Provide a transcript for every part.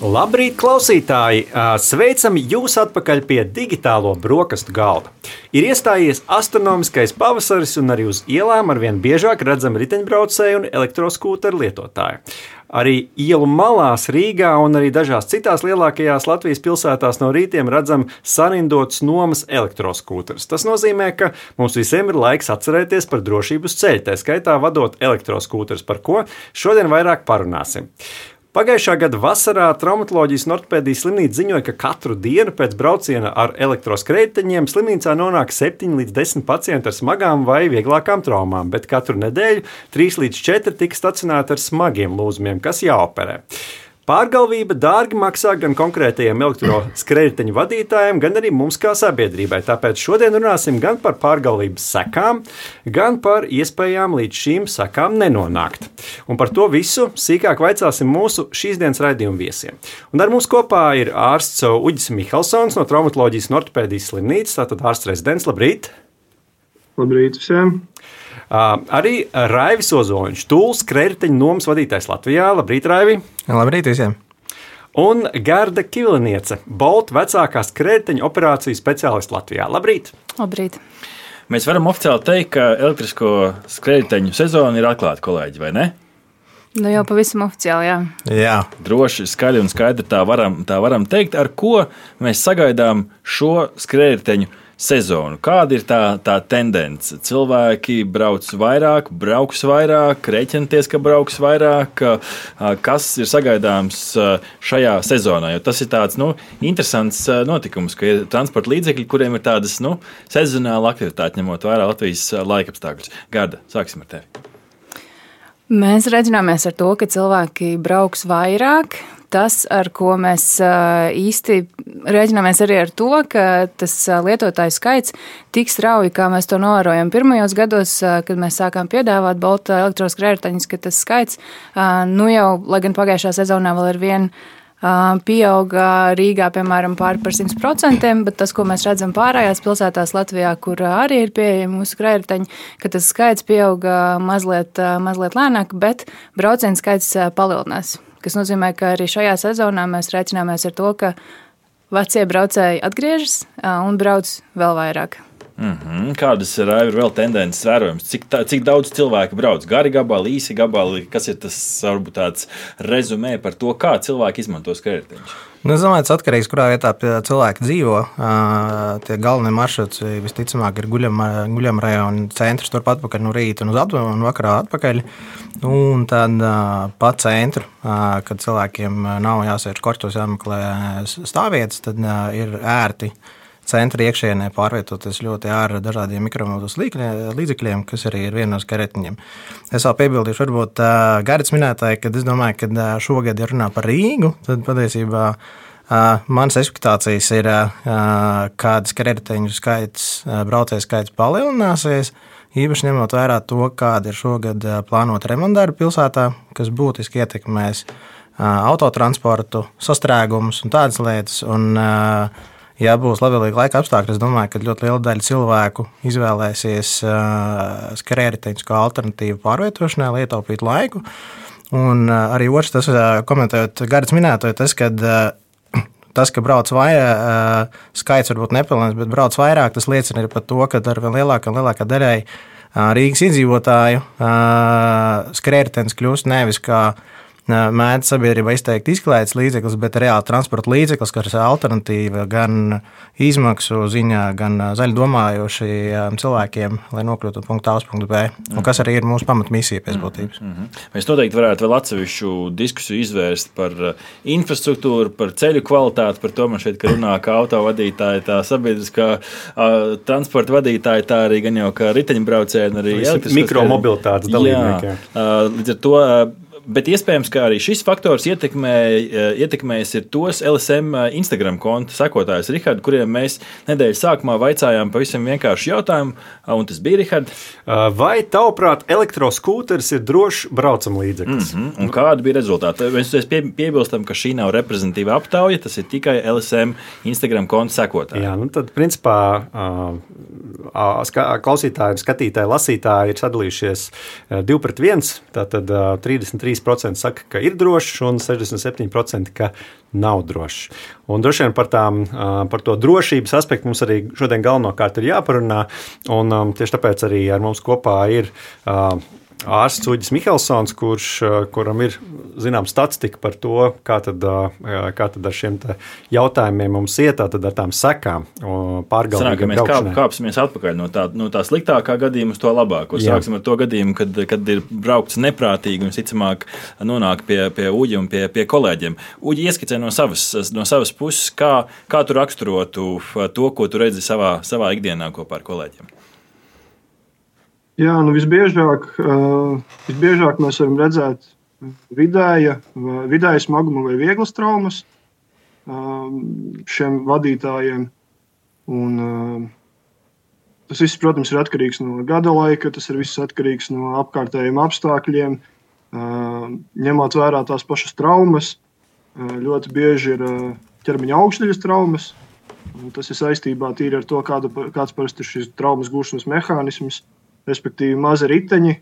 Labrīt, klausītāji! Sveicam jūs atpakaļ pie digitālo brokastu galda. Ir iestājies astronomiskais pavasaris, un arī uz ielām arvien biežāk redzam riteņbraucēju un elektroskūteru lietotāju. Arī ielu malās Rīgā un arī dažās citās lielākajās Latvijas pilsētās no rītiem redzam sarindotus nomas elektroskūterus. Tas nozīmē, ka mums visiem ir laiks atcerēties par drošību uz ceļa, tā skaitā vadot elektroskūterus, par ko šodien vairāk parunāsim. Pagājušā gada vasarā traumatoloģijas un ortopēdijas slimnīca ziņoja, ka katru dienu pēc brauciena ar elektroskrējējiņiem slimnīcā nonāk 7 līdz 10 pacienti ar smagām vai vieglākām traumām, bet katru nedēļu 3 līdz 4 tika stacionēti ar smagiem lūzumiem, kas jāoperē. Pārgalvība dārgi maksā gan konkrētajiem elektroskrējēju vadītājiem, gan arī mums kā sabiedrībai. Tāpēc šodien runāsim gan par pārgalvības sekām, gan par iespējām līdz šīm sekām nenonākt. Un par to visu sīkāk vaicāsim mūsu šīs dienas raidījuma viesiem. Un ar mums kopā ir ārsts Uģis Mihelsons no traumatoloģijas un ortopēdijas slimnīcas, tātad ārsts rezidents. Labrīt! Labrīt visiem! Uh, arī Raivis Ozoliņš, Tūls krediteņu nomas vadītājs Latvijā. Labrīt, Raivi! Labrīt visiem! Un Garda Kivliniece, Bolta vecākās krediteņu operāciju speciālists Latvijā. Labrīt! Labrīt! Mēs varam oficiāli teikt, ka elektrisko skrejteņu sezona ir atklāta, kolēģi, vai ne? Nu jau pavisam oficiāli, jā. Jā, droši, skaļi un skaidri tā varam, tā varam teikt, ar ko mēs sagaidām šo skrejteņu sezonu. Kāda ir tā, tā tendence? Cilvēki brauc vairāk, brauks vairāk, rēķināties, ka brauks vairāk. Kas ir sagaidāms šajā sezonā? Jo tas ir tāds nu, interesants notikums, ka ir transporta līdzekļi, kuriem ir tādas nu, sezonāla aktivitāte, ņemot vērā Latvijas laikapstākļus. Garda, sāksim ar tevi. Mēs rēķināmies ar to, ka cilvēki brauks vairāk, tas, ar ko mēs īsti rēķināmies arī ar to, ka tas lietotāju skaits tik strauji, kā mēs to novērojam. Pirmajos gados, kad mēs sākām piedāvāt Balta elektroskrējējiņus, ka tas skaits, nu jau, lai gan pagājušā sezonā vēl ir viena pieauga Rīgā, piemēram, pāri par 100%, bet tas, ko mēs redzam pārējās pilsētās Latvijā, kur arī ir pieejami mūsu krējēji, ka tas skaits pieauga mazliet, mazliet lēnāk, bet braucienu skaits palielinās kas nozīmē, ka arī šajā sezonā mēs rēķināmies ar to, ka vecie braucēji atgriežas un brauc vēl vairāk. Mm -hmm. Kādas ir vēl tendences vērojams? Cik, tā, cik daudz cilvēku brauc? Gari gabali, īsi gabali, kas ir tas varbūt tāds rezumē par to, kā cilvēki izmanto skrējējiņus? Nu, es domāju, tas atkarīgs no kurā vietā cilvēki dzīvo. Tie galvenie maršruti visticamāk ir guļam rajona centrs, turpat atpakaļ no rīta un uz apgabalu un vakarā atpakaļ. Un tad pa centru, kad cilvēkiem nav jāsēž kortos, jāmeklē stāvvietas, tad ir ērti centra iekšienē pārvietoties ļoti ar dažādiem mikromobilos līdzekļiem, kas arī ir viena no skaretiņiem. Es vēl piebildīšu, varbūt Gārits minētāji, kad es domāju, ka šogad, ja runā par Rīgu, tad patiesībā uh, manas ekspektācijas ir, uh, kādas krediteņu skaits, uh, braucēju skaits palielināsies. Īpaši ņemot vērā to, kāda ir šogad plānota remontdarba pilsētā, kas būtiski ietekmēs autotransportu, sastrēgumus un tādas lietas. Un, uh, ja būs labvēlīgi laika apstākļi, es domāju, ka ļoti liela daļa cilvēku izvēlēsies uh, skrējēju kā alternatīvu pārvietošanai, lai ietaupītu laiku. Un uh, arī otrs, tas uh, komentējot Gārdas minēto, tas, ka uh, tas, ka brauc vairāk, skaits varbūt nepilnīgs, bet brauc vairāk, tas liecina par to, ka ar vien lielākā un lielākā daļai Rīgas iedzīvotāju skrējējs kļūst nevis kā mēdz sabiedrībā izteikt izklaides līdzeklis, bet reāli transporta līdzeklis, kas ir alternatīva gan izmaksu ziņā, gan zaļi domājošiem cilvēkiem, lai nokļūtu no punkta A uz punktu B, un kas arī ir mūsu pamatmisija pēc būtības. Mm -hmm. Mēs noteikti varētu vēl atsevišķu diskusiju izvērst par infrastruktūru, par ceļu kvalitāti, par to man šeit runā kā autovadītāji, tā sabiedriskā uh, transporta vadītāji, tā arī gan jau kā riteņbraucēji, arī mikromobilitātes dalībnieki. Jā, uh, līdz ar to Bet iespējams, ka arī šis faktors ietekmē, ietekmēs tos LSM Instagram konta sekotājus, Rihards, kuriem mēs nedēļas sākumā vaicājām pavisam vienkāršu jautājumu, un tas bija Rihards. Vai tavuprāt, elektroskūters ir drošs braucam līdzeklis? Mm -hmm. Un kādi bija rezultāti? Mēs pie, piebilstam, ka šī nav reprezentatīva aptauja, tas ir tikai LSM Instagram konta sekotāji. Jā, nu tad principā klausītāji, skatītāji, lasītāji ir sadalījušies 2 pret 1. Tātad 33% saka, ka ir drošs, un 67% ka nav drošs. Un droši vien par, tām, par to drošības aspektu mums arī šodien galvenokārt ir jāparunā. Un tieši tāpēc arī ar mums kopā ir ārsts Uģis Mihelsons, kurš, kuram ir zināms statistika par to, kā tad, kā tad ar šiem jautājumiem mums iet, tad ar tām sekām. Sanāk, mēs kāp, kāpsimies atpakaļ no tā, no tā sliktākā gadījuma uz to labāko. Sāksim ar to gadījumu, kad, kad ir braukts neprātīgi un, visticamāk, nonāk pie, pie Uģa un pie, pie kolēģiem. Uģi ieskicē no savas, no savas puses, kā, kā tu raksturotu to, ko tu redzi savā, savā ikdienā kopā ar kolēģiem. Jā, nu visbiežāk, visbiežāk mēs varam redzēt vidēja, vidēja smaguma vai vieglas traumas šiem vadītājiem. Un, tas viss, protams, ir atkarīgs no gada laika, tas ir viss atkarīgs no apkārtējiem apstākļiem. Ņemot vērā tās pašas traumas, ļoti bieži ir ķermeņa augšdaļas traumas. Tas ir saistībā ar to, kāda, kāds parasti ir šis traumas gūšanas mehānisms. Uh, respektīvi mazi riteņi,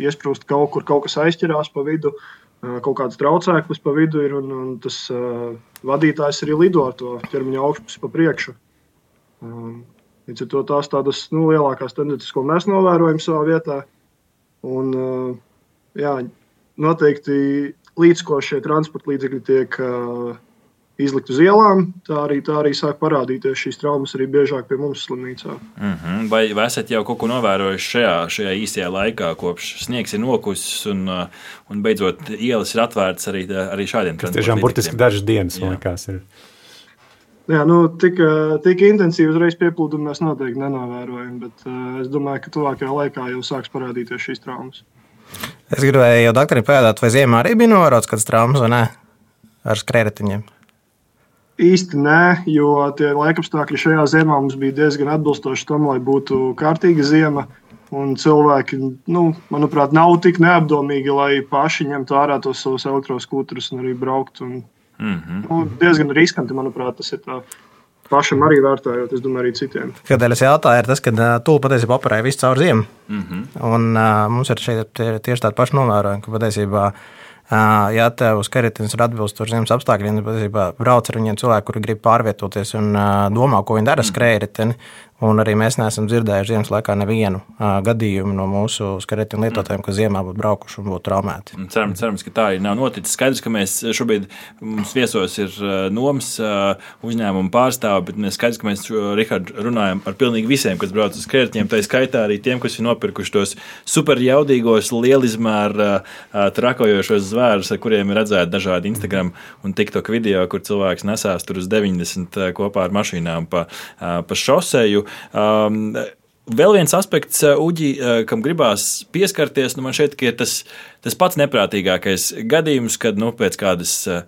iesprūst kaut kur, kaut kas aizķerās pa vidu, kaut kāds traucēklis pa vidu ir, un, un tas vadītājs arī lido ar to ķermeņa augšpusi pa priekšu. Līdz ar to tās tādas nu, lielākās tendences, ko mēs novērojam savā vietā. Un, jā, noteikti līdz ko šie transporta līdzekļi tiek uh, izlikt uz ielām, tā arī, tā arī sāk parādīties šīs traumas arī biežāk pie mums slimnīcā. Mm -hmm. Vai, vai esat jau kaut ko novērojuši šajā, šajā īsajā laikā, kopš sniegs ir nokusis un, uh, un beidzot ielas ir atvērtas arī, arī šādiem transporta līdzekļiem? Tiešām burtiski dažas dienas, man liekas, ir. Jā, nu, tik, tik intensīvi uzreiz pieplūdumu mēs noteikti nenovērojam, bet uh, es domāju, ka tuvākajā laikā jau sāks parādīties šīs traumas. Es gribēju jau doktoram pajautāt, vai ziemā arī bija novērots kādas traumas vai nē ar skrējējiņiem? Īsti nē, jo tie laikapstākļi šajā ziemā mums bija diezgan atbilstoši tam, lai būtu kārtīga ziema. Un cilvēki, nu, manuprāt, nav tik neapdomīgi, lai paši ņemtu ārā tos savus elektroskūterus un arī brauktu. Un, mm -hmm. nu, diezgan riskanti, manuprāt, tas ir tā pašam arī vērtējot, es domāju, arī citiem. Kādēļ es jautāju, ir tas, ka tūlīt patiesībā operēja visu caur ziemu. Mm -hmm. Un uh, mums ir šeit tieši tāda paša novērojuma, ka patiesībā Ja tev uz karietes ir atbilstoši ziemas apstākļiem, tad patiesībā brauc ar viņiem cilvēki, kuri grib pārvietoties un domā, ko viņi dara skrējēji. Un arī mēs neesam dzirdējuši ziemas laikā nevienu uh, gadījumu no mūsu skaitļiem lietotājiem, kas ziemā būtu braukuši un būtu traumēti. Cerams, cerams, ka tā arī nav noticis. Skaidrs, ka mēs šobrīd mums viesos ir nomas uzņēmumu pārstāvi, bet mēs skaidrs, ka mēs Richard, runājam ar pilnīgi visiem, kas brauc uz skaitļiem. Tā skaitā arī tiem, kas ir nopirkuši tos superjaudīgos, lielizmēra trakojošos zvērus, ar kuriem ir redzēti dažādi Instagram un TikTok video, kur cilvēks nesās tur uz 90 kopā ar mašīnām pa, pa šoseju. Um, Vēl viens aspekts, uh, Uģi, uh, kam gribās pieskarties, nu man šeit ir tas, tas pats neprātīgākais gadījums, kad nu, pēc kādas uh,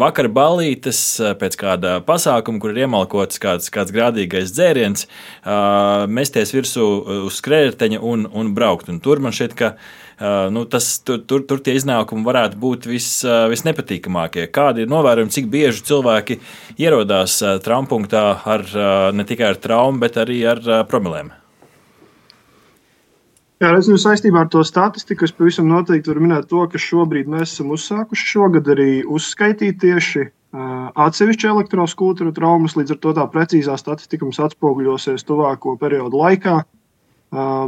vakara balītes, pēc kāda pasākuma, kur ir iemalkots kāds, kāds grādīgais dzēriens, uh, mesties virsū uz skrējēju un, un braukt. Un tur man šķiet, ka Uh, nu, tas, tur, tur, tur tie iznākumi varētu būt vis, uh, visnepatīkamākie. Kādi ir novērojumi, cik bieži cilvēki ierodās uh, traumunktā ar ne tikai ar traumu, bet arī ar problēmām? Jā, redzam, saistībā ar to statistiku es pavisam noteikti varu minēt to, ka šobrīd mēs esam uzsākuši šogad arī uzskaitīt tieši atsevišķu elektroskūteru traumas. Līdz ar to tā precīzā statistika mums atspoguļosies tuvāko periodu laikā.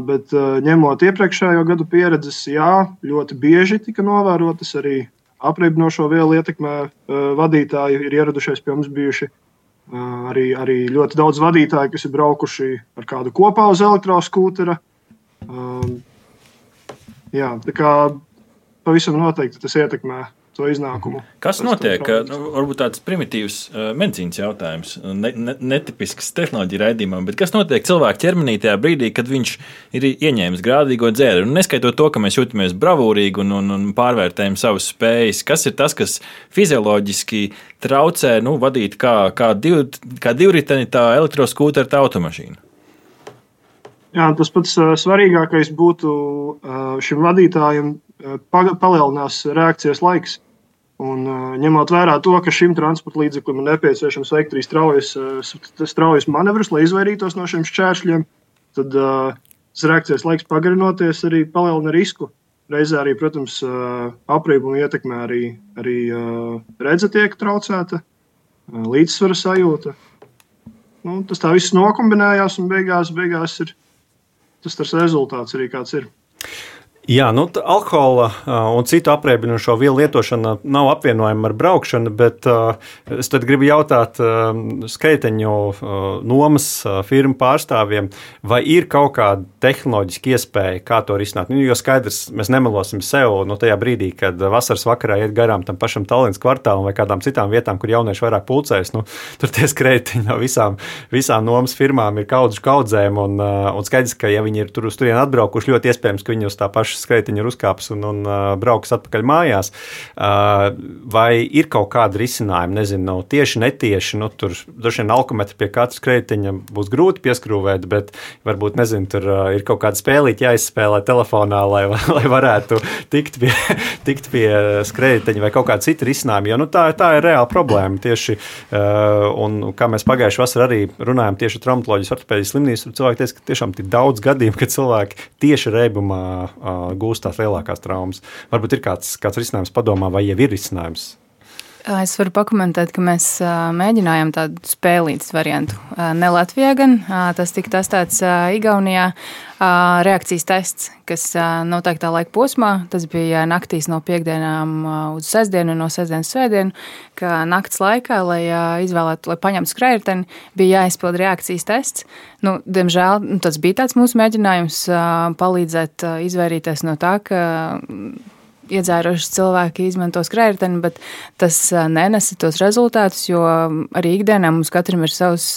Bet ņemot iepriekšējo gadu pieredzes, jā, ļoti bieži tika novērotas arī apreibinošo vielu ietekmē vadītāji ir ieradušies pie mums bijuši. Arī, arī ļoti daudz vadītāju, kas ir braukuši ar kādu kopā uz elektroskūtera. Jā, tā kā pavisam noteikti tas ietekmē to iznākumu. Kas notiek? Nu, varbūt tāds primitīvs uh, medicīnas jautājums, ne, ne, netipisks tehnoloģija raidījumam, bet kas notiek cilvēka ķermenī tajā brīdī, kad viņš ir ieņēmis grādīgo dzēru? Un neskaitot to, ka mēs jūtamies bravūrīgi un, un, un pārvērtējam savas spējas, kas ir tas, kas fizioloģiski traucē nu, vadīt kā, kā, div, kā divriteni, tā elektroskūta ar tā automašīnu? Jā, tas pats uh, svarīgākais būtu uh, šim vadītājam palielinās reakcijas laiks. Un, ņemot vērā to, ka šim transporta līdzeklim ir nepieciešams veikt arī straujas, straujas manevrus, lai izvairītos no šiem šķēršļiem, tad uh, reakcijas laiks pagarinoties arī palielina risku. Reizē arī, protams, uh, aprīkuma ietekmē arī, arī uh, redze tiek traucēta, līdzsvara sajūta. Nu, tas tā viss nokombinējās un beigās, beigās ir tas tas rezultāts arī kāds ir. Jā, nu, alkohola un citu apreibinošo vielu lietošana nav apvienojama ar braukšanu, bet uh, es gribu jautāt uh, skaiteņu uh, nomas firmu pārstāvjiem, vai ir kaut kāda tehnoloģiska iespēja, kā to risināt. Nu, jo skaidrs, mēs nemelosim sev no tajā brīdī, kad vasaras vakarā iet garām tam pašam Tallinas kvartālam vai kādām citām vietām, kur jaunieši vairāk pulcēs. Nu, tur tie skaiteņi no visām, visām nomas firmām ir kaudžu kaudzēm, un, un skaidrs, ka ja viņi ir tur uz turieni atbraukuši, ļoti iespējams, ka viņi uz tā paša skreitiņa ir uzkāpis un, un uh, brauks atpakaļ mājās. Uh, vai ir kaut kāda risinājuma, nezinu, tieši netieši, nu, tur droši vien alkometri pie katra skreitiņa būs grūti pieskrūvēt, bet varbūt, nezinu, tur uh, ir kaut kāda spēlīte jāizspēlē telefonā, lai, lai varētu tikt pie, tikt pie skreitiņa vai kaut kāda cita risinājuma, jo nu, tā, tā ir reāla problēma tieši, uh, un kā mēs pagājuši vasar arī runājam tieši traumatoloģijas ortopēdijas slimnīcas, cilvēki teica, ka tiešām tik daudz gadījumu, kad cilvēki tieši reibumā uh, gūst tās lielākās traumas. Varbūt ir kāds, kāds risinājums padomā, vai jau ir risinājums. Es varu pakomentēt, ka mēs mēģinājām tādu spēlītas variantu. Ne Latvijā, gan tas tika testēts Igaunijā. Reakcijas tests, kas noteiktā laika posmā, tas bija naktīs no piekdienām uz sestdienu un no sestdienas svētdienu, ka naktas laikā, lai izvēlētu, lai paņemtu skrējēju, bija jāizpild reakcijas tests. Nu, diemžēl nu, tas bija tāds mūsu mēģinājums palīdzēt izvairīties no tā, ka iedzēruši cilvēki izmanto skrējēju, bet tas nenesa tos rezultātus, jo arī ikdienā mums katram ir savs,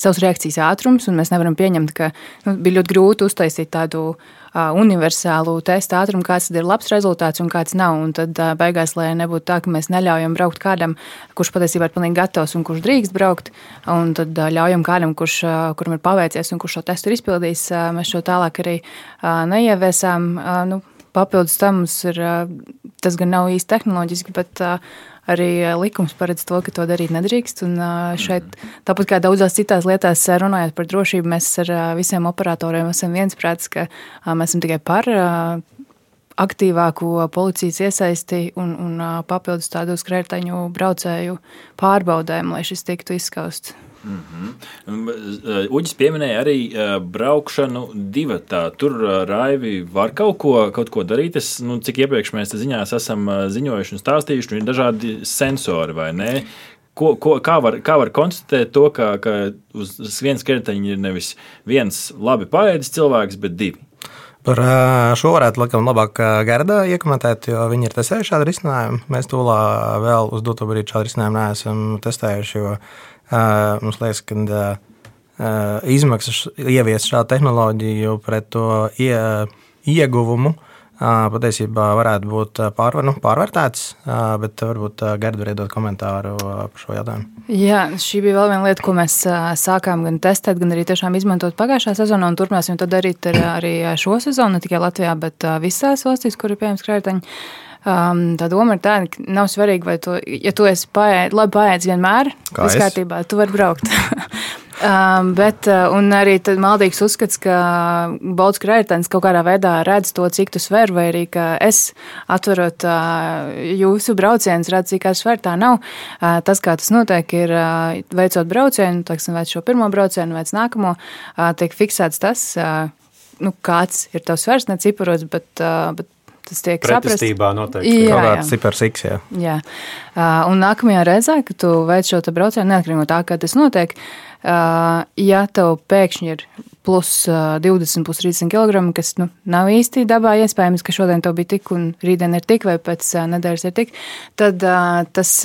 savs reakcijas ātrums, un mēs nevaram pieņemt, ka nu, bija ļoti grūti uztaisīt tādu universālu testu ātrumu, kāds ir labs rezultāts un kāds nav. Un tad beigās, lai nebūtu tā, ka mēs neļaujam braukt kādam, kurš patiesībā ir pilnīgi gatavs un kurš drīkst braukt, un tad ļaujam kādam, kurš, kuram ir paveicies un kurš šo testu ir izpildījis, mēs šo tālāk arī neieviesām. Nu, Papildus tam mums ir, tas gan nav īsti tehnoloģiski, bet arī likums paredz to, ka to darīt nedrīkst. Un šeit, tāpat kā daudzās citās lietās, runājot par drošību, mēs ar visiem operatoriem esam viensprātis, ka mēs esam tikai par aktīvāku policijas iesaisti un, un papildus tādu skrējēju braucēju pārbaudēm, lai šis tiktu izskausts. Mm -hmm. Uģis pieminēja arī braukšanu divu. Tur raivi var kaut ko, kaut ko darīt. Es, nu, cik iepriekš mēs ziņās esam ziņojuši un stāstījuši, nu, ir dažādi sensori vai ne. Ko, ko, kā, var, kā var konstatēt to, ka, ka uz vienas kriteņa ir nevis viens labi paēdis cilvēks, bet divi? Par šo varētu laikam labāk Gerda iekomentēt, jo viņi ir testējuši šādu risinājumu. Mēs tūlā vēl uz doto brīdi šādu risinājumu neesam testējuši, jo Mums liekas, ka izmaksas ieviest šādu tehnoloģiju pret to ie, ieguvumu patiesībā varētu būt pārvar, nu, pārvērtēts, bet varbūt Gerda var iedot komentāru par šo jautājumu. Jā, šī bija vēl viena lieta, ko mēs sākām gan testēt, gan arī tiešām izmantot pagājušā sezonā, un turpināsim to darīt arī šo sezonu, ne tikai Latvijā, bet visās valstīs, kur ir pieejams krājēji. Um, tā doma ir tāda, ka nav svarīgi, vai tu, ja tu esi paēd, labi paēdis vienmēr, viss kārtībā, tu vari braukt. um, bet, un arī maldīgs uzskats, ka Balts krājotājs kaut kādā veidā redz to, cik tu sver, vai arī, ka es atverot uh, jūsu braucienus, redzu, cik es sveru, tā nav. Uh, tas, kā tas notiek, ir uh, veicot braucienu, teiksim, veic šo pirmo braucienu, veic nākamo, uh, tiek fiksēts tas, uh, nu, kāds ir tavs svars, ne ciparos, bet, uh, bet tas tiek saprasts. noteikti. Jā, jā. kāds cipars X, jā. jā. Un nākamajā reizē, kad tu veic šo braucienu, neatkarīgi no tā, kā tas notiek, ja tev pēkšņi ir plus 20, plus 30 kg, kas nu, nav īsti dabā iespējams, ka šodien to bija tik un rītdien ir tik, vai pēc nedēļas ir tik, tad tas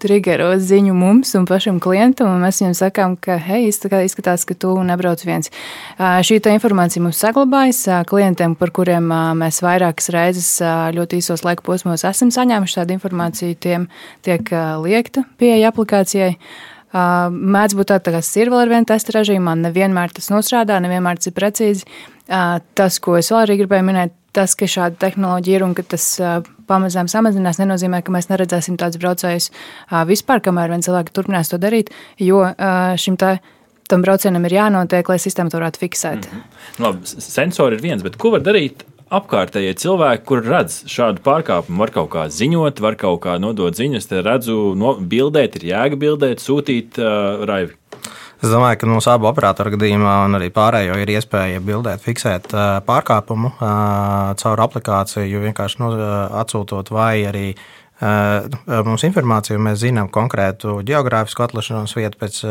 triggerot ziņu mums un pašam klientam, un mēs viņam sakām, ka, hei, izskatās, ka tu nebrauc viens. Šī informācija mums saglabājas klientiem, par kuriem mēs vairākas reizes ļoti īsos laika posmos esam saņēmuši tādu informāciju, tiem tiek liekta pieeja aplikācijai. Mēdz būt tā, ka tas ir vēl ar vienu testa režīmā, nevienmēr tas nostrādā, nevienmēr tas ir precīzi. Tas, ko es vēl arī gribēju minēt, tas, ka šāda tehnoloģija ir un ka tas pamazām samazinās, nenozīmē, ka mēs neredzēsim tādus braucējus vispār, kamēr vien cilvēki turpinās to darīt, jo šim tā tam braucienam ir jānotiek, lai sistēma to varētu fiksēt. Mm -hmm. Labi, sensori ir viens, bet ko var darīt apkārtējie cilvēki, kur redz šādu pārkāpumu, var kaut kā ziņot, var kaut kā nodot ziņas, te redzu, no, bildēt, ir jēga bildēt, sūtīt uh, raivi. Es domāju, ka mūsu abu operatoru gadījumā, un arī pārējo, ir iespēja bildēt, fiksēt pārkāpumu caur aplikāciju, vienkārši no, atsūtot vai arī mums informāciju, mēs zinām konkrētu geogrāfisku atlašanās vietu pēc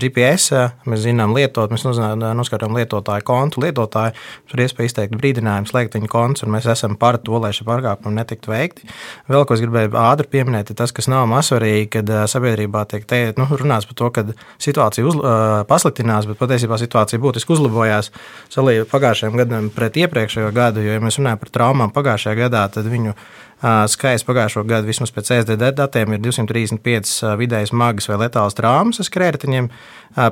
GPS, mēs zinām lietot, mēs noskatām lietotāju kontu, lietotāju, tur iespēja izteikt brīdinājumu, slēgt viņa konts, un mēs esam par to, lai šie pārkāpumi netiktu veikti. Vēl ko es gribēju ātri pieminēt, ir tas, kas nav mazsvarīgi, kad sabiedrībā tiek te, nu, runāts par to, ka situācija uz, pasliktinās, bet patiesībā situācija būtiski uzlabojās salīdzinot pagājušajam gadam pret iepriekšējo gadu, jo, ja mēs runājam par traumām pagājušajā gadā, tad viņu Skaits pagājušo gadu vismaz pēc SDD datiem ir 235 vidēji smagas vai letālas traumas ar skrējējiņiem.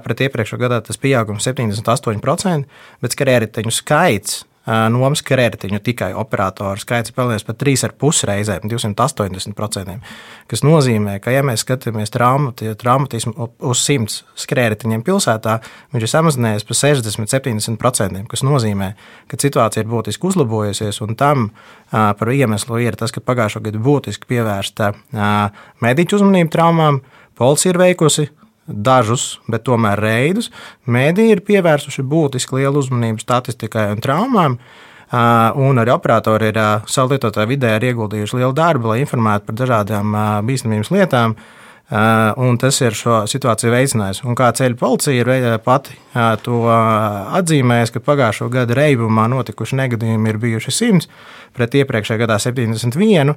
Pret iepriekšējo gadu tas pieaugums 78%, bet skrējējiņu skaits nomas kreditiņu tikai operatoru skaits palielinājies par 3,5 reizēm, 280%. Kas nozīmē, ka, ja mēs skatāmies traumatismu uz 100 skrējējiņiem pilsētā, viņš ir samazinājies par 60-70%. Tas nozīmē, ka situācija ir būtiski uzlabojusies, un tam par iemeslu ir tas, ka pagājušā gada būtiski pievērsta mediķu uzmanību traumām. Policija ir veikusi dažus, bet tomēr reidus. Mēdī ir pievērsuši būtiski lielu uzmanību statistikai un traumām. Un arī operatori ir savu lietotāju vidē ieguldījuši lielu darbu, lai informētu par dažādām bīstamības lietām. Un tas ir šo situāciju veicinājis. Un kā ceļu policija ir pati to atzīmējusi, ka pagājušo gadu reibumā notikuši negadījumi ir bijuši 100, pret iepriekšējā gadā 71.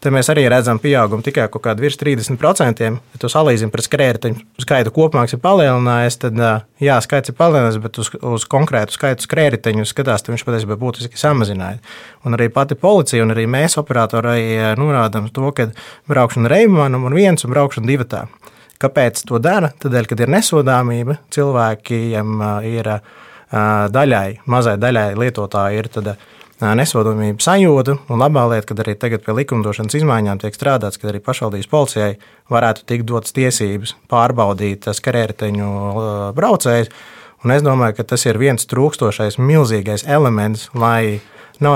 Te mēs arī redzam pieaugumu tikai kaut kādā virs 30%. Ja tu salīdzini pret skrējēju skaitu kopumā, ir palielinājies, tad jā, skaits ir palielinājies, bet uz, uz konkrētu skaitu skrējēju skatās, tad viņš patiesībā būtiski samazināja. Un arī pati policija un arī mēs operatori norādām to, ka braukšana reibumā numur viens un braukšana divatā. Kāpēc to dara? Tādēļ, kad ir nesodāmība, cilvēkiem ir daļai, mazai daļai lietotāji ir tāda nesodāmību sajūtu. Un labā lieta, ka arī tagad pie likumdošanas izmaiņām tiek strādāts, ka arī pašvaldības policijai varētu tikt dotas tiesības pārbaudīt skrējēju braucējus. Un es domāju, ka tas ir viens trūkstošais, milzīgais elements, lai no,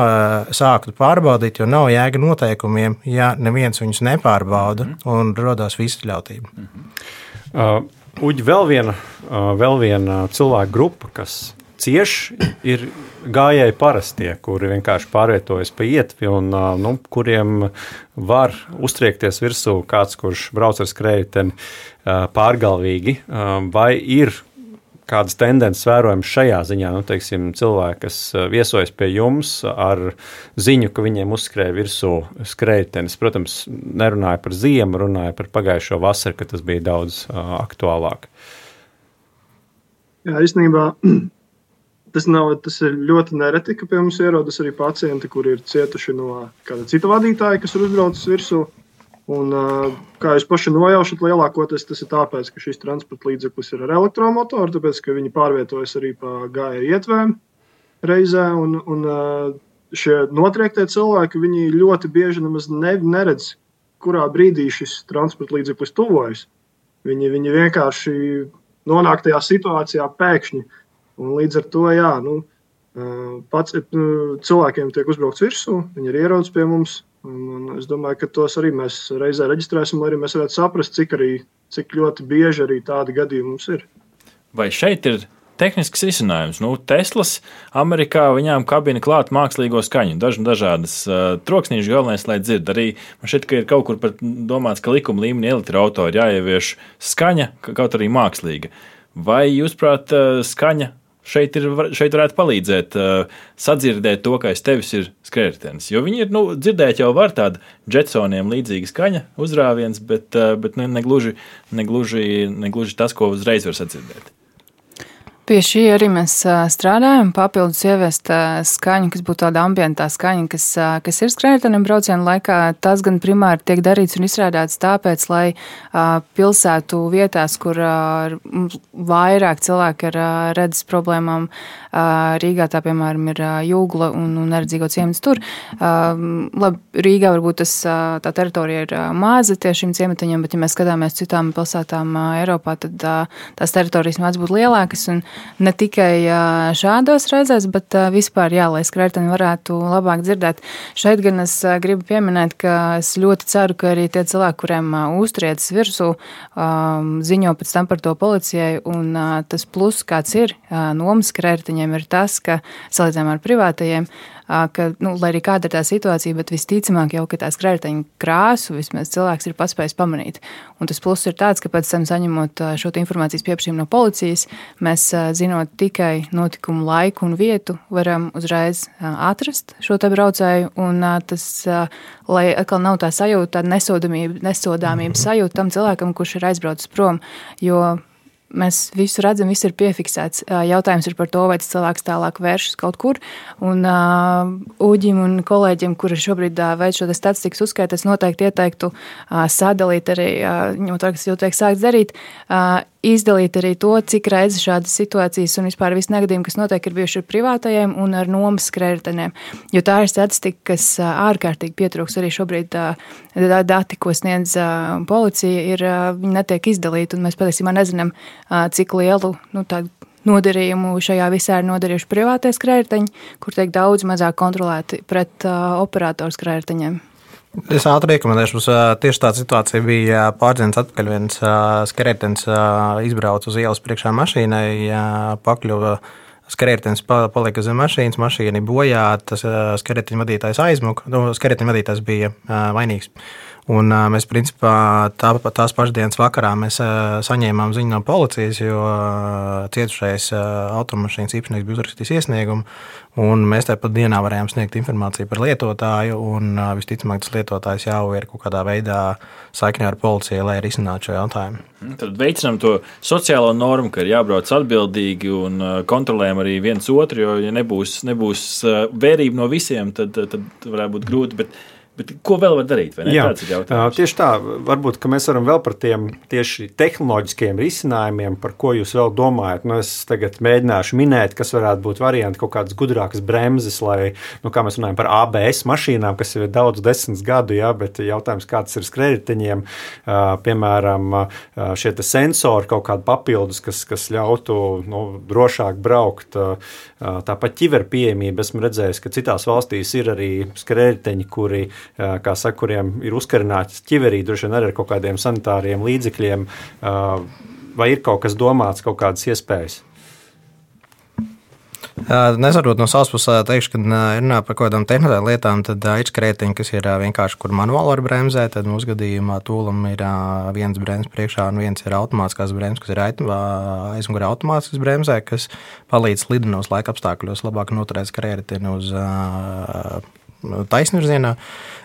sāktu pārbaudīt, jo nav jēga noteikumiem, ja neviens viņus nepārbauda mm -hmm. un radās visļautība. Mm -hmm. uh, Uģi, vēl viena, uh, vēl viena cilvēku grupa, kas cieši ir gājēji parastie, kuri vienkārši pārvietojas pa ietvi un nu, kuriem var uztriekties virsū kāds, kurš brauc ar skrējēju pārgalvīgi, vai ir kādas tendences vērojams šajā ziņā. Nu, teiksim, cilvēki, kas viesojas pie jums ar ziņu, ka viņiem uzskrēja virsū skrējtenis. Protams, nerunāja par ziemu, runāja par pagājušo vasaru, kad tas bija daudz uh, aktuālāk. Jā, īstenībā Tas, nav, tas ir ļoti nereti, ka pie mums ierodas arī pacienti, kuri ir cietuši no kāda cita vadītāja, kas ir uzbraucis virsū. Un, kā jūs paši nojaušat, lielākoties tas ir tāpēc, ka šis transporta līdzeklis ir ar elektromotoru, tāpēc ka viņi pārvietojas arī pa gāja ietvēm reizē. Un, un šie notriektie cilvēki ļoti bieži nemaz ne, neredz, kurā brīdī šis transporta līdzeklis tuvojas. Viņi, viņi vienkārši nonāk tajā situācijā pēkšņi. Un līdz ar to jā, nu, pats, cilvēkiem tiek uzbraukts virsū, viņi ir ierodas pie mums. Un, un es domāju, ka tos arī mēs reizē reģistrēsim, lai arī mēs varētu saprast, cik, arī, cik ļoti bieži arī tādi gadījumi mums ir. Vai šeit ir tehnisks risinājums. Nu, Teslas Amerikā viņām kabina klāt mākslīgo skaņu, dažu, dažādas uh, troksnīšas galvenais, lai dzird. Arī man šķiet, ka ir kaut kur domāts, ka likuma līmenī elektroautorā ir jāievieš skaņa, kaut arī mākslīga. Vai jūs, prāt, skaņa šeit, ir, šeit varētu palīdzēt uh, sadzirdēt to, ka aiz tevis ir skrējējs. Jo viņi ir, nu, dzirdēt jau var tādu Jetsoniem līdzīgu skaņa uzrāviens, bet, uh, bet ne, negluži, negluži, negluži tas, ko uzreiz var sadzirdēt. Pie šī arī mēs strādājam. Papildus ieviest skaņu, kas būtu tāda ambientā skaņa, kas, kas ir skrējēju braucienu laikā. Tas gan primāri tiek darīts un izstrādāts tāpēc, lai pilsētu vietās, kur vairāk cilvēki ar redzes problēmām, Rīgā tā piemēram ir jūgla un, un neredzīgo ciemats tur. Labi, Rīgā varbūt tas, tā teritorija ir maza tieši šim ciematiņam, bet ja mēs skatāmies citām pilsētām Eiropā, tad tās teritorijas mēdz būt lielākas. Un, ne tikai šādos reizēs, bet vispār, jā, lai skrējēji varētu labāk dzirdēt. Šeit gan es gribu pieminēt, ka es ļoti ceru, ka arī tie cilvēki, kuriem uztriecis virsū, ziņo pēc tam par to policijai, un tas plus, kāds ir nomas skrējējiem, ir tas, ka salīdzinājumā ar privātajiem, ka, nu, lai arī kāda ir tā situācija, bet visticamāk jau, ka tās krediteņu krāsu vismaz cilvēks ir paspējis pamanīt. Un tas pluss ir tāds, ka pēc tam saņemot šo informācijas pieprasījumu no policijas, mēs zinot tikai notikumu laiku un vietu, varam uzreiz atrast šo te braucēju. Un tas, lai atkal nav tā sajūta, tāda nesodāmība, nesodāmības sajūta tam cilvēkam, kurš ir aizbraucis prom. Jo Mēs visu redzam, viss ir piefiksēts. Jautājums ir par to, vai tas cilvēks tālāk vēršas kaut kur. Un uh, Uģim un kolēģiem, kuri šobrīd uh, veic šo statistikas uzskaitu, es noteikti ieteiktu uh, sadalīt arī, ņemot vērā, kas jau tiek sākts darīt, izdalīt arī to, cik reizes šādas situācijas un vispār visi negadījumi, kas notiek, ir bijuši ar privātajiem un ar nomas skrējējiem. Jo tā ir statistika, kas ārkārtīgi pietrūks arī šobrīd. Dati, ko sniedz policija, ir, netiek izdalīti, un mēs patiesībā nezinām, cik lielu nu, nodarījumu šajā visā ir nodarījuši privātie skrējēji, kur tiek daudz mazāk kontrolēti pret operatoru skrējējiem. Es ātri rekomendēšu, mums tieši tāda situācija bija pārdienas atpakaļ. Viens skrējējs izbrauca uz ielas priekšā mašīnai, pakļuva. Skrējējs palika zem mašīnas, mašīna bojā, tas skrējēja vadītājs aizmuka. Nu, skrējēja vadītājs bija vainīgs. Un mēs, principā, tā, tās pašas dienas vakarā mēs saņēmām ziņu no policijas, jo cietušais automašīnas īpašnieks bija uzrakstījis iesniegumu. Mēs tāpat dienā varējām sniegt informāciju par lietotāju. Un, visticamāk, tas lietotājs jau ir kaut kādā veidā saiknē ar policiju, lai risinātu šo jautājumu. Mm, tad veicinām to sociālo normu, ka ir jābrauc atbildīgi un kontrolējam arī viens otru. Jo, ja nebūs, nebūs vērība no visiem, tad, tad varētu būt grūti. Bet Bet ko vēl var darīt? Jā, tieši tā. Varbūt mēs varam vēl par tiem tieši tehnoloģiskiem risinājumiem, par ko jūs vēl domājat. Nu, es tagad mēģināšu minēt, kas varētu būt varianti, kaut kādas gudrākas bremzes, lai, nu, kā mēs runājam par ABS mašīnām, kas jau ir daudz desmit gadu, jā, bet jautājums, kāds ir skrējējiņiem, piemēram, šie sensori kaut kādi papildus, kas, kas ļautu nu, drošāk braukt. Tāpat ķiveru pieejamība. Esmu redzējis, ka citās valstīs ir arī skrējēji, kuri saka, kuriem ir uzkarināts ķiverī, droši vien arī ar kaut kādiem sanitāriem līdzekļiem, vai ir kaut kas domāts, kaut kādas iespējas? Nezarot no savas puses, teikšu, ka runā par kaut kādām tehniskām lietām, tad aizskrētiņi, kas ir vienkārši, kur manuāli var bremzēt, tad mūsu gadījumā tūlam ir viens bremzes priekšā un viens ir automātiskās bremzes, kas ir aizmugurē automātiskas bremzē, kas palīdz slidenos laika apstākļos labāk noturēt skrētienu uz taisnvirzienā,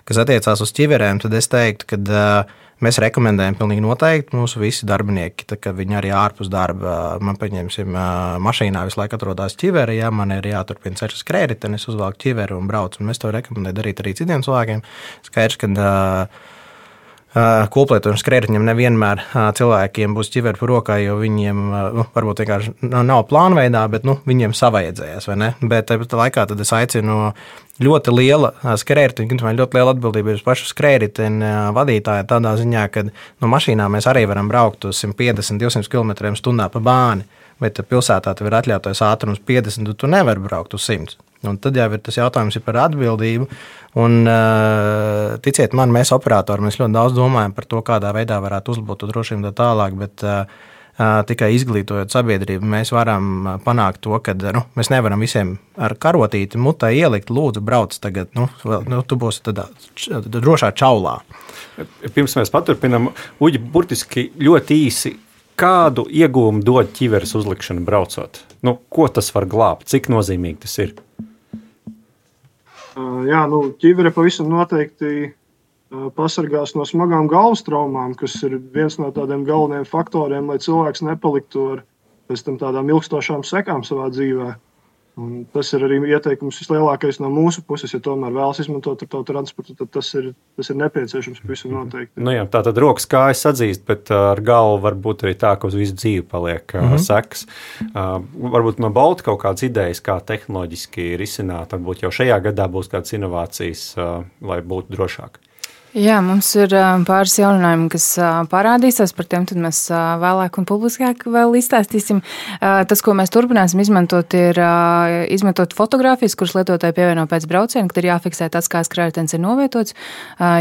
kas attiecās uz ķiverēm, tad es teiktu, ka uh, mēs rekomendējam pilnīgi noteikti mūsu visi darbinieki, viņi arī ārpus darba, man pieņemsim, mašīnā visu laiku atrodas ķiveri, ja man ir jāturpina ceļš uz krēritu, es uzvelku ķiveri un braucu, un mēs to rekomendējam darīt arī citiem cilvēkiem. Skaidrs, ka uh, Koplietošanas kredītiem nevienmēr cilvēkiem būs ķiveri par rokā, jo viņiem nu, varbūt vienkārši nav plānveidā, bet nu, viņiem savaidzējās. Bet tāpat laikā es aicinu ļoti liela skrējēja, ļoti liela atbildība uz pašu skrējēju vadītāju. Tādā ziņā, ka no mašīnām mēs arī varam braukt uz 150, 200 km/h pa bāni. Bet pilsētā tev ir atļautais ātrums 50, tu nevari braukt uz 100. Un tad jau ir tas jautājums ir par atbildību. Un, uh, ticiet man, mēs operatori mēs ļoti daudz domājam par to, kādā veidā varētu uzlabot to drošību tā tālāk. Bet, uh, tikai izglītojot sabiedrību, mēs varam panākt to, ka nu, mēs nevaram visiem ar karotīti mutē ielikt, lūdzu, brauc tagad, nu, nu tu būsi tādā drošā čaulā. Pirms mēs paturpinām, Uģi, burtiski ļoti īsi kādu iegūmu dod ķiveres uzlikšana braucot? Nu, ko tas var glābt? Cik nozīmīgi tas ir? Jā, nu, ķivere pavisam noteikti pasargās no smagām galvas traumām, kas ir viens no tādiem galvenajiem faktoriem, lai cilvēks nepaliktu ar tādām ilgstošām sekām savā dzīvēm. Un tas ir arī ieteikums vislielākais no mūsu puses. Ja tomēr vēlas izmantot to transportu, tad tas ir, tas ir nepieciešams pavisam noteikti. Nu jā, tā tad rokas kājas atzīst, bet uh, ar galvu var būt arī tā, ka uz visu dzīvi paliek mm -hmm. seks. Uh, varbūt no Balta kaut kādas idejas, kā tehnoloģiski risināt. Varbūt jau šajā gadā būs kādas inovācijas, lai būtu drošāk. Jā, mums ir pāris jauninājumi, kas parādīsies. Par tiem mēs vēlāk un publiskāk vēl izstāstīsim. Tas, ko mēs turpināsim izmantot, ir izmantot fotogrāfijas, kuras lietotāji pievieno pēc brauciena, kad ir jāfiksē tas, kā skrējējums ir novietots.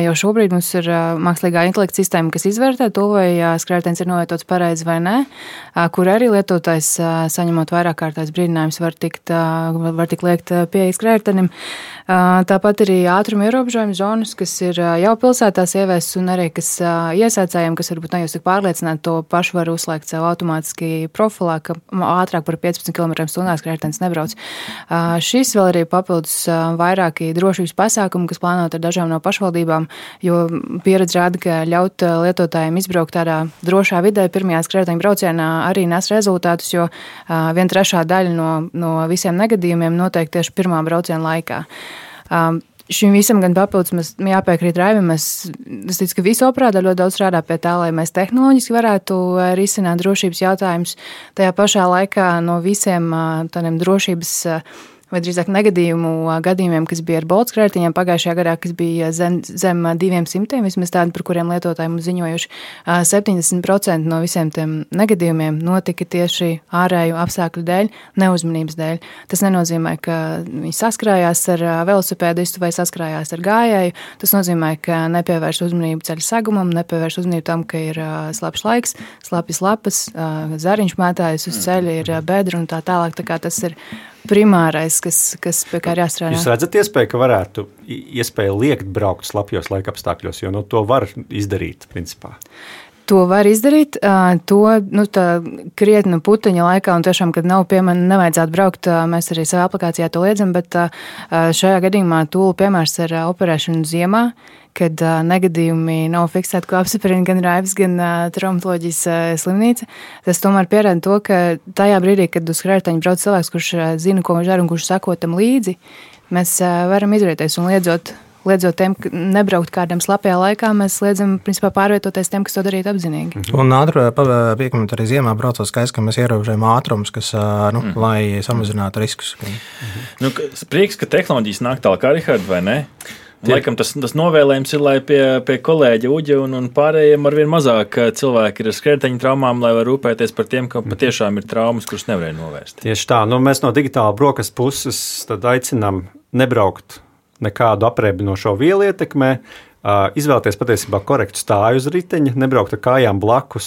Jo šobrīd mums ir mākslīgā intelekta sistēma, kas izvērtē to, vai skrējējums ir novietots pareizi vai nē, kur arī lietotājs saņemot vairāk kārtās brīdinājumus var tikt, var tikt liekt pieeja skrējējiem. Tāpat arī ātruma ierobežojuma zonas, kas ir jau pilsētās ieviests un arī kas iesācējiem, kas varbūt nejūtas tik pārliecināti, to pašu var uzslēgt sev automātiski profilā, ka ātrāk par 15 km/h skrējējs nebrauc. Šis vēl arī papildus vairāki drošības pasākumi, kas plānoti ar dažām no pašvaldībām, jo pieredze rāda, ka ļaut lietotājiem izbraukt tādā drošā vidē pirmajā skrējēju braucienā arī nes rezultātus, jo viena trešā daļa no, no visiem negadījumiem notiek tieši pirmā brauciena laikā. Um, Šim visam gan papildus mēs jāpiekrīt Raivim. Es, es ticu, ka visi operātori ļoti daudz strādā pie tā, lai mēs tehnoloģiski varētu uh, risināt drošības jautājumus. Tajā pašā laikā no visiem uh, tādiem drošības uh, vai drīzāk negadījumu gadījumiem, kas bija ar bolts krētiņiem pagājušajā gadā, kas bija zem, zem 200, vismaz tādi, par kuriem lietotāji mums ziņojuši. 70% no visiem tiem negadījumiem notika tieši ārēju apstākļu dēļ, neuzmanības dēļ. Tas nenozīmē, ka viņi saskrājās ar velosipēdistu vai saskrājās ar gājēju. Tas nozīmē, ka nepievērš uzmanību ceļa segumam, nepievērš uzmanību tam, ka ir slapjš laiks, slapjas lapas, zariņš mētājas uz ceļa, ir bedra un tā tālāk. Tā tas ir primārais, kas, kas pie kā jāstrādā. Jūs redzat, iespēju, ka varētu iespēju liekt braukt slapjos laika apstākļos, jo nu, to var izdarīt principā. To var izdarīt. To nu, krietni puteņa laikā, un tiešām, kad nav piemēram, nevajadzētu braukt, mēs arī savā aplikācijā to liedzam, bet šajā gadījumā tūlu piemērs ir operēšana ziemā, kad negadījumi nav fiksēti, ko apstiprina gan Raivs, gan traumatoloģijas slimnīca. Tas tomēr pierāda to, ka tajā brīdī, kad uz krētaņa brauc cilvēks, kurš zina, ko viņš dara un kurš sako tam līdzi, mēs varam izrieties un liedzot. Liedzot tiem, nebraukt kādam slapjā laikā, mēs liedzam, principā, pārvietoties tiem, kas to darītu apzinīgi. Mhm. Un ātri piekļūt arī ziemā braucot skaisti, ka mēs ierobežojam ātrumus, kas, nu, mm. lai samazinātu riskus. Mm. Nu, prieks, ka tehnoloģijas nāk tālāk, Rihards, vai ne? Laikam tas, tas novēlējums ir, lai pie, pie kolēģa Uģa un, un pārējiem ar vien mazāk cilvēki ir ar skrēteņu traumām, lai var rūpēties par tiem, ka patiešām ir traumas, kuras nevarēja novērst. Tieši tā, nu, mēs no digitāla brokastu puses aicinām nebraukt nekādu apreibinošo vielu ietekmē, Izvēlēties patiesībā korektu stāju uz riteņa, nebraukt ar kājām blakus,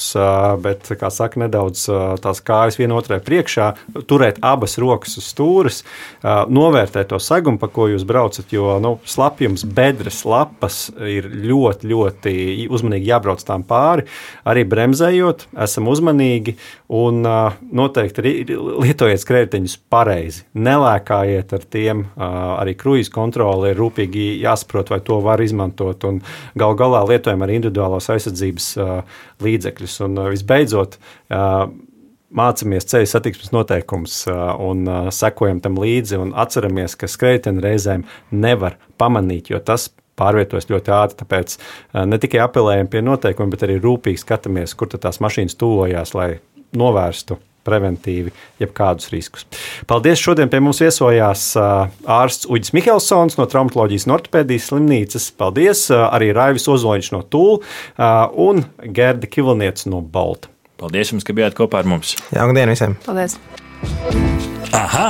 bet, kā saka, nedaudz tās kājas vienotrai priekšā, turēt abas rokas uz stūres, novērtēt to segumu, pa ko jūs braucat, jo nu, slapjums, bedres, lapas ir ļoti, ļoti uzmanīgi jābrauc tām pāri, arī bremzējot, esam uzmanīgi un noteikti lietojiet skrējējiņus pareizi. Nelēkājiet ar tiem, arī kruīzes kontrole ir rūpīgi jāsaprot, vai to var izmantot un gal galā lietojam arī individuālos aizsardzības līdzekļus. Un visbeidzot, mācāmies ceļu satiksmes noteikumus un sekojam tam līdzi un atceramies, ka skrejteni reizēm nevar pamanīt, jo tas pārvietojas ļoti ātri. Tāpēc ne tikai apelējam pie noteikumiem, bet arī rūpīgi skatāmies, kur tās mašīnas tuvojās, lai novērstu preventīvi jebkādus riskus. Paldies! Šodien pie mums viesojās ārsts Uģis Mihelsons no Traumatoloģijas un ortopēdijas slimnīcas. Paldies! Arī Raivis Ozoliņš no Tūla un Gerda Kivilniec no Balta. Paldies jums, ka bijāt kopā ar mums! Jauka diena visiem! Paldies! Aha!